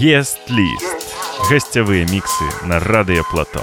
Есть лист. Гостевые миксы на Радио Плато.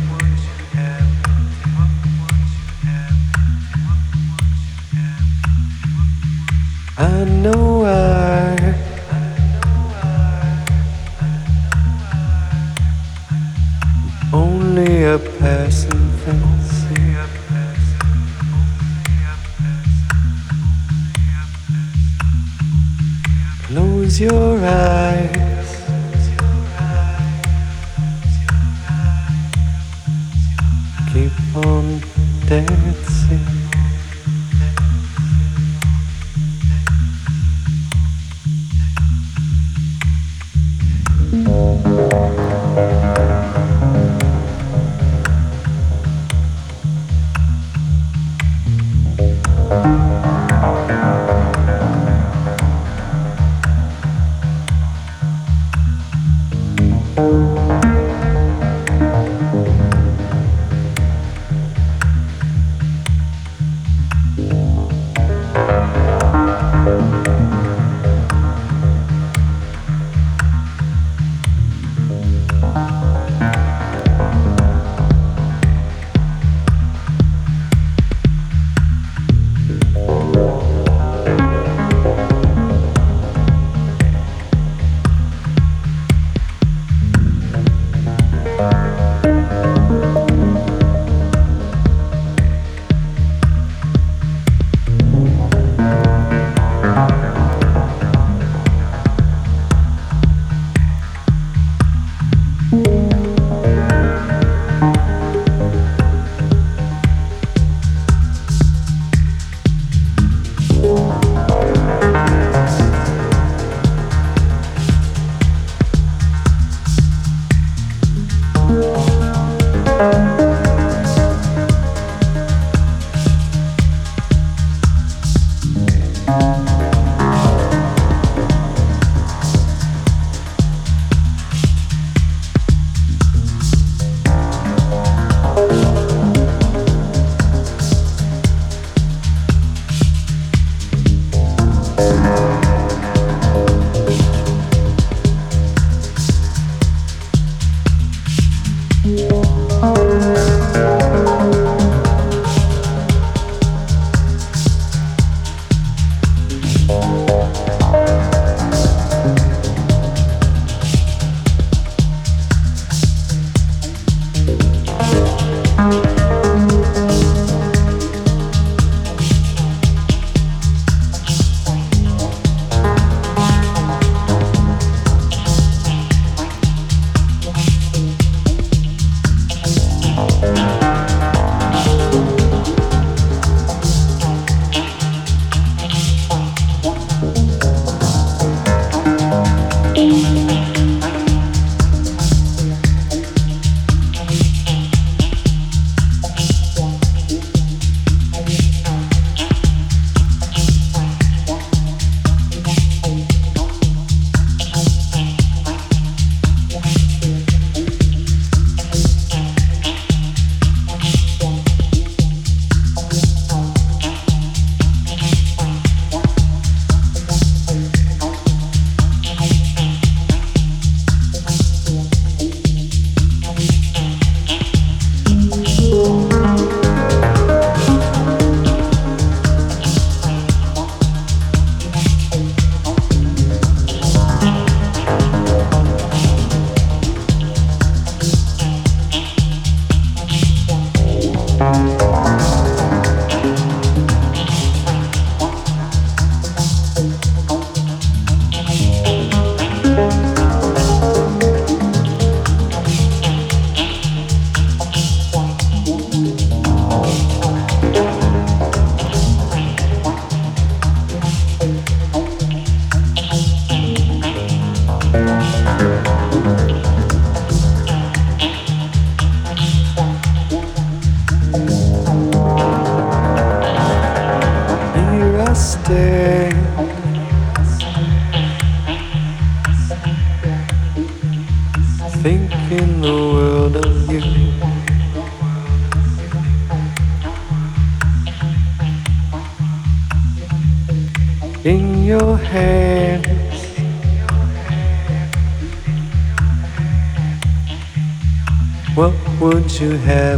You have.